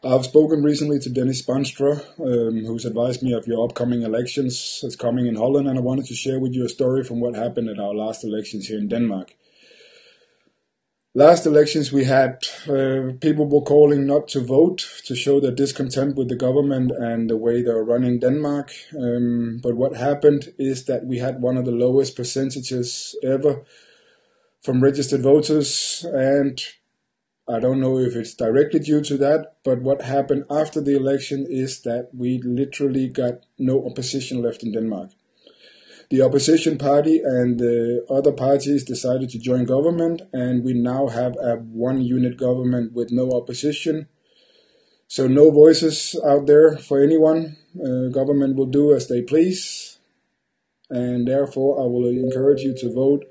I've spoken recently to Dennis Spanstra, um, who's advised me of your upcoming elections that's coming in Holland, and I wanted to share with you a story from what happened at our last elections here in Denmark. Last elections, we had uh, people were calling not to vote to show their discontent with the government and the way they're running Denmark. Um, but what happened is that we had one of the lowest percentages ever from registered voters, and I don't know if it's directly due to that, but what happened after the election is that we literally got no opposition left in Denmark. The opposition party and the other parties decided to join government, and we now have a one unit government with no opposition. So, no voices out there for anyone. Uh, government will do as they please, and therefore, I will encourage you to vote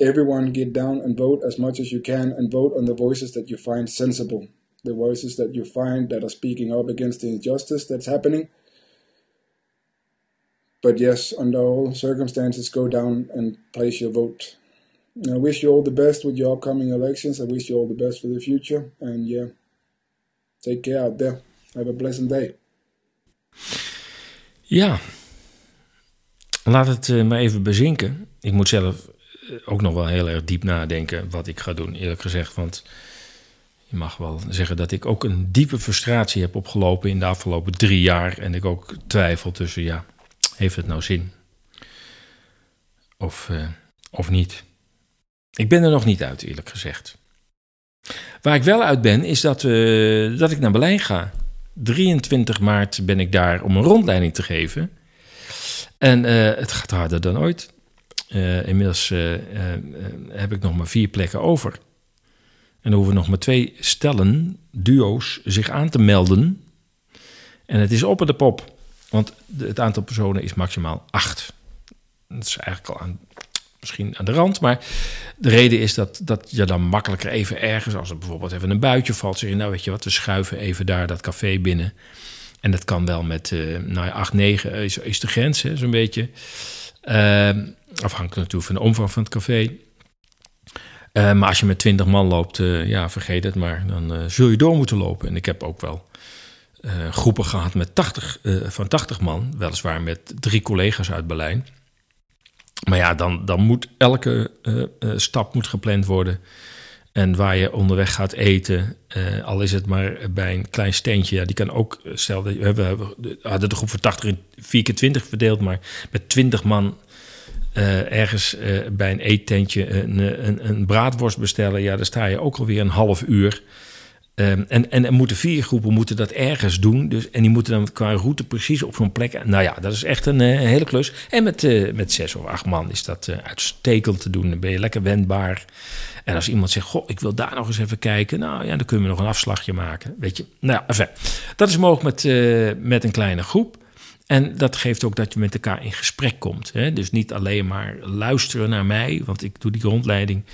everyone get down and vote as much as you can and vote on the voices that you find sensible, the voices that you find that are speaking up against the injustice that's happening. But yes, under all circumstances, go down and place your vote. I wish you all the best with your upcoming elections. I wish you all the best for the future. And yeah, take care out there. Have a pleasant day. Ja, laat het uh, maar even bezinken. Ik moet zelf ook nog wel heel erg diep nadenken wat ik ga doen, eerlijk gezegd. Want je mag wel zeggen dat ik ook een diepe frustratie heb opgelopen in de afgelopen drie jaar. En ik ook twijfel tussen, ja, heeft het nou zin? Of, uh, of niet? Ik ben er nog niet uit, eerlijk gezegd. Waar ik wel uit ben, is dat, uh, dat ik naar Berlijn ga. 23 maart ben ik daar om een rondleiding te geven. En het gaat harder dan ooit. Uh, inmiddels uh, uh, heb ik nog maar vier plekken over. En er hoeven nog maar twee stellen, duo's, zich aan te melden. En het is op de pop. Want het aantal personen is maximaal acht. Dat is eigenlijk al aan, misschien aan de rand. Maar de reden is dat, dat je dan makkelijker even ergens, als er bijvoorbeeld even een buitje valt, zeg je, nou weet je wat, we schuiven even daar dat café binnen. En dat kan wel met, nou ja, 8, 9 is, is de grens, zo'n beetje. Ehm, afhankelijk natuurlijk van de omvang van het café. Uh, maar als je met 20 man loopt, uh, ja, vergeet het maar. Dan uh, zul je door moeten lopen. En ik heb ook wel groepen gehad met 80, van 80 man. Weliswaar met drie collega's uit Berlijn. Maar ja, dan, dan moet elke stap moet gepland worden. En waar je onderweg gaat eten, al is het maar bij een klein steentje. Ja, die kan ook, stel, we, hebben, we hadden de groep van 80 in 4 keer 20 verdeeld. Maar met 20 man uh, ergens uh, bij een eettentje een, een, een, braadworst bestellen, ja, daar sta je ook alweer een half uur. Um, en, en er moeten vier groepen moeten dat ergens doen. Dus, en die moeten dan qua route precies op zo'n plek. Nou ja, dat is echt een, hele klus. En met, uh, met zes of acht man is dat uitstekend te doen. Dan ben je lekker wendbaar. En als iemand zegt, goh, ik wil daar nog eens even kijken. Nou ja, dan kunnen we nog een afslagje maken. Weet je, nou ja, dat is mogelijk met, met een kleine groep. En dat geeft ook dat je met elkaar in gesprek komt. Hè? Dus niet alleen maar luisteren naar mij, want ik doe die rondleiding.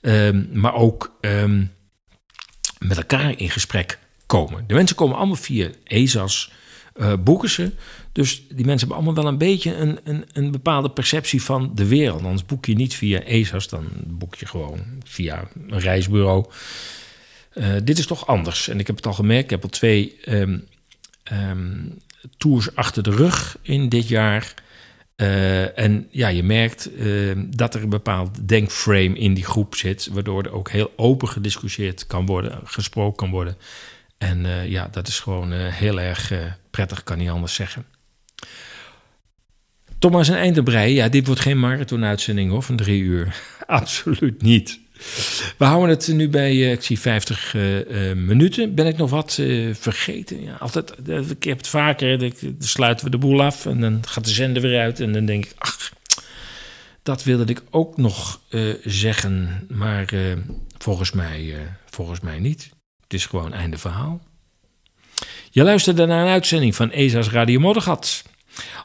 Um, maar ook um, met elkaar in gesprek komen. De mensen komen allemaal via ESAS, uh, boeken ze. Dus die mensen hebben allemaal wel een beetje een, een, een bepaalde perceptie van de wereld. Anders boek je niet via ESAS, dan boek je gewoon via een reisbureau. Uh, dit is toch anders. En ik heb het al gemerkt, ik heb al twee um, tours achter de rug in dit jaar. Uh, en ja, je merkt uh, dat er een bepaald denkframe in die groep zit, waardoor er ook heel open gediscussieerd kan worden, gesproken kan worden. En uh, ja, dat is gewoon heel erg prettig, kan niet anders zeggen. Thomas en Eindebrei, ja, dit wordt geen marathon-uitzending hoor, van drie uur. Absoluut niet. We houden het nu bij, uh, ik zie 50 uh, uh, minuten. Ben ik nog wat vergeten? Ja, altijd, ik heb het vaker, dan sluiten we de boel af en dan gaat de zender weer uit. En dan denk ik, ach, dat wilde ik ook nog zeggen. Maar volgens, mij, volgens mij niet. Het is gewoon einde verhaal. Je luisterde naar een uitzending van ESA's Radio Moddergat.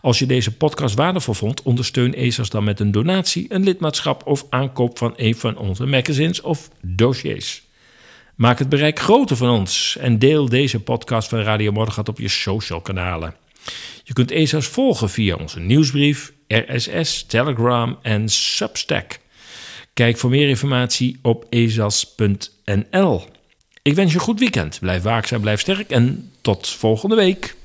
Als je deze podcast waardevol vond, ondersteun ESA's dan met een donatie, een lidmaatschap of aankoop van een van onze magazines of dossiers. Maak het bereik groter van ons en deel deze podcast van Radio Moddergat op je social kanalen. Je kunt ESA's volgen via onze nieuwsbrief, RSS, Telegram en Substack. Kijk voor meer informatie op ezas.nl. Ik wens je een goed weekend. Blijf waakzaam, blijf sterk en tot volgende week.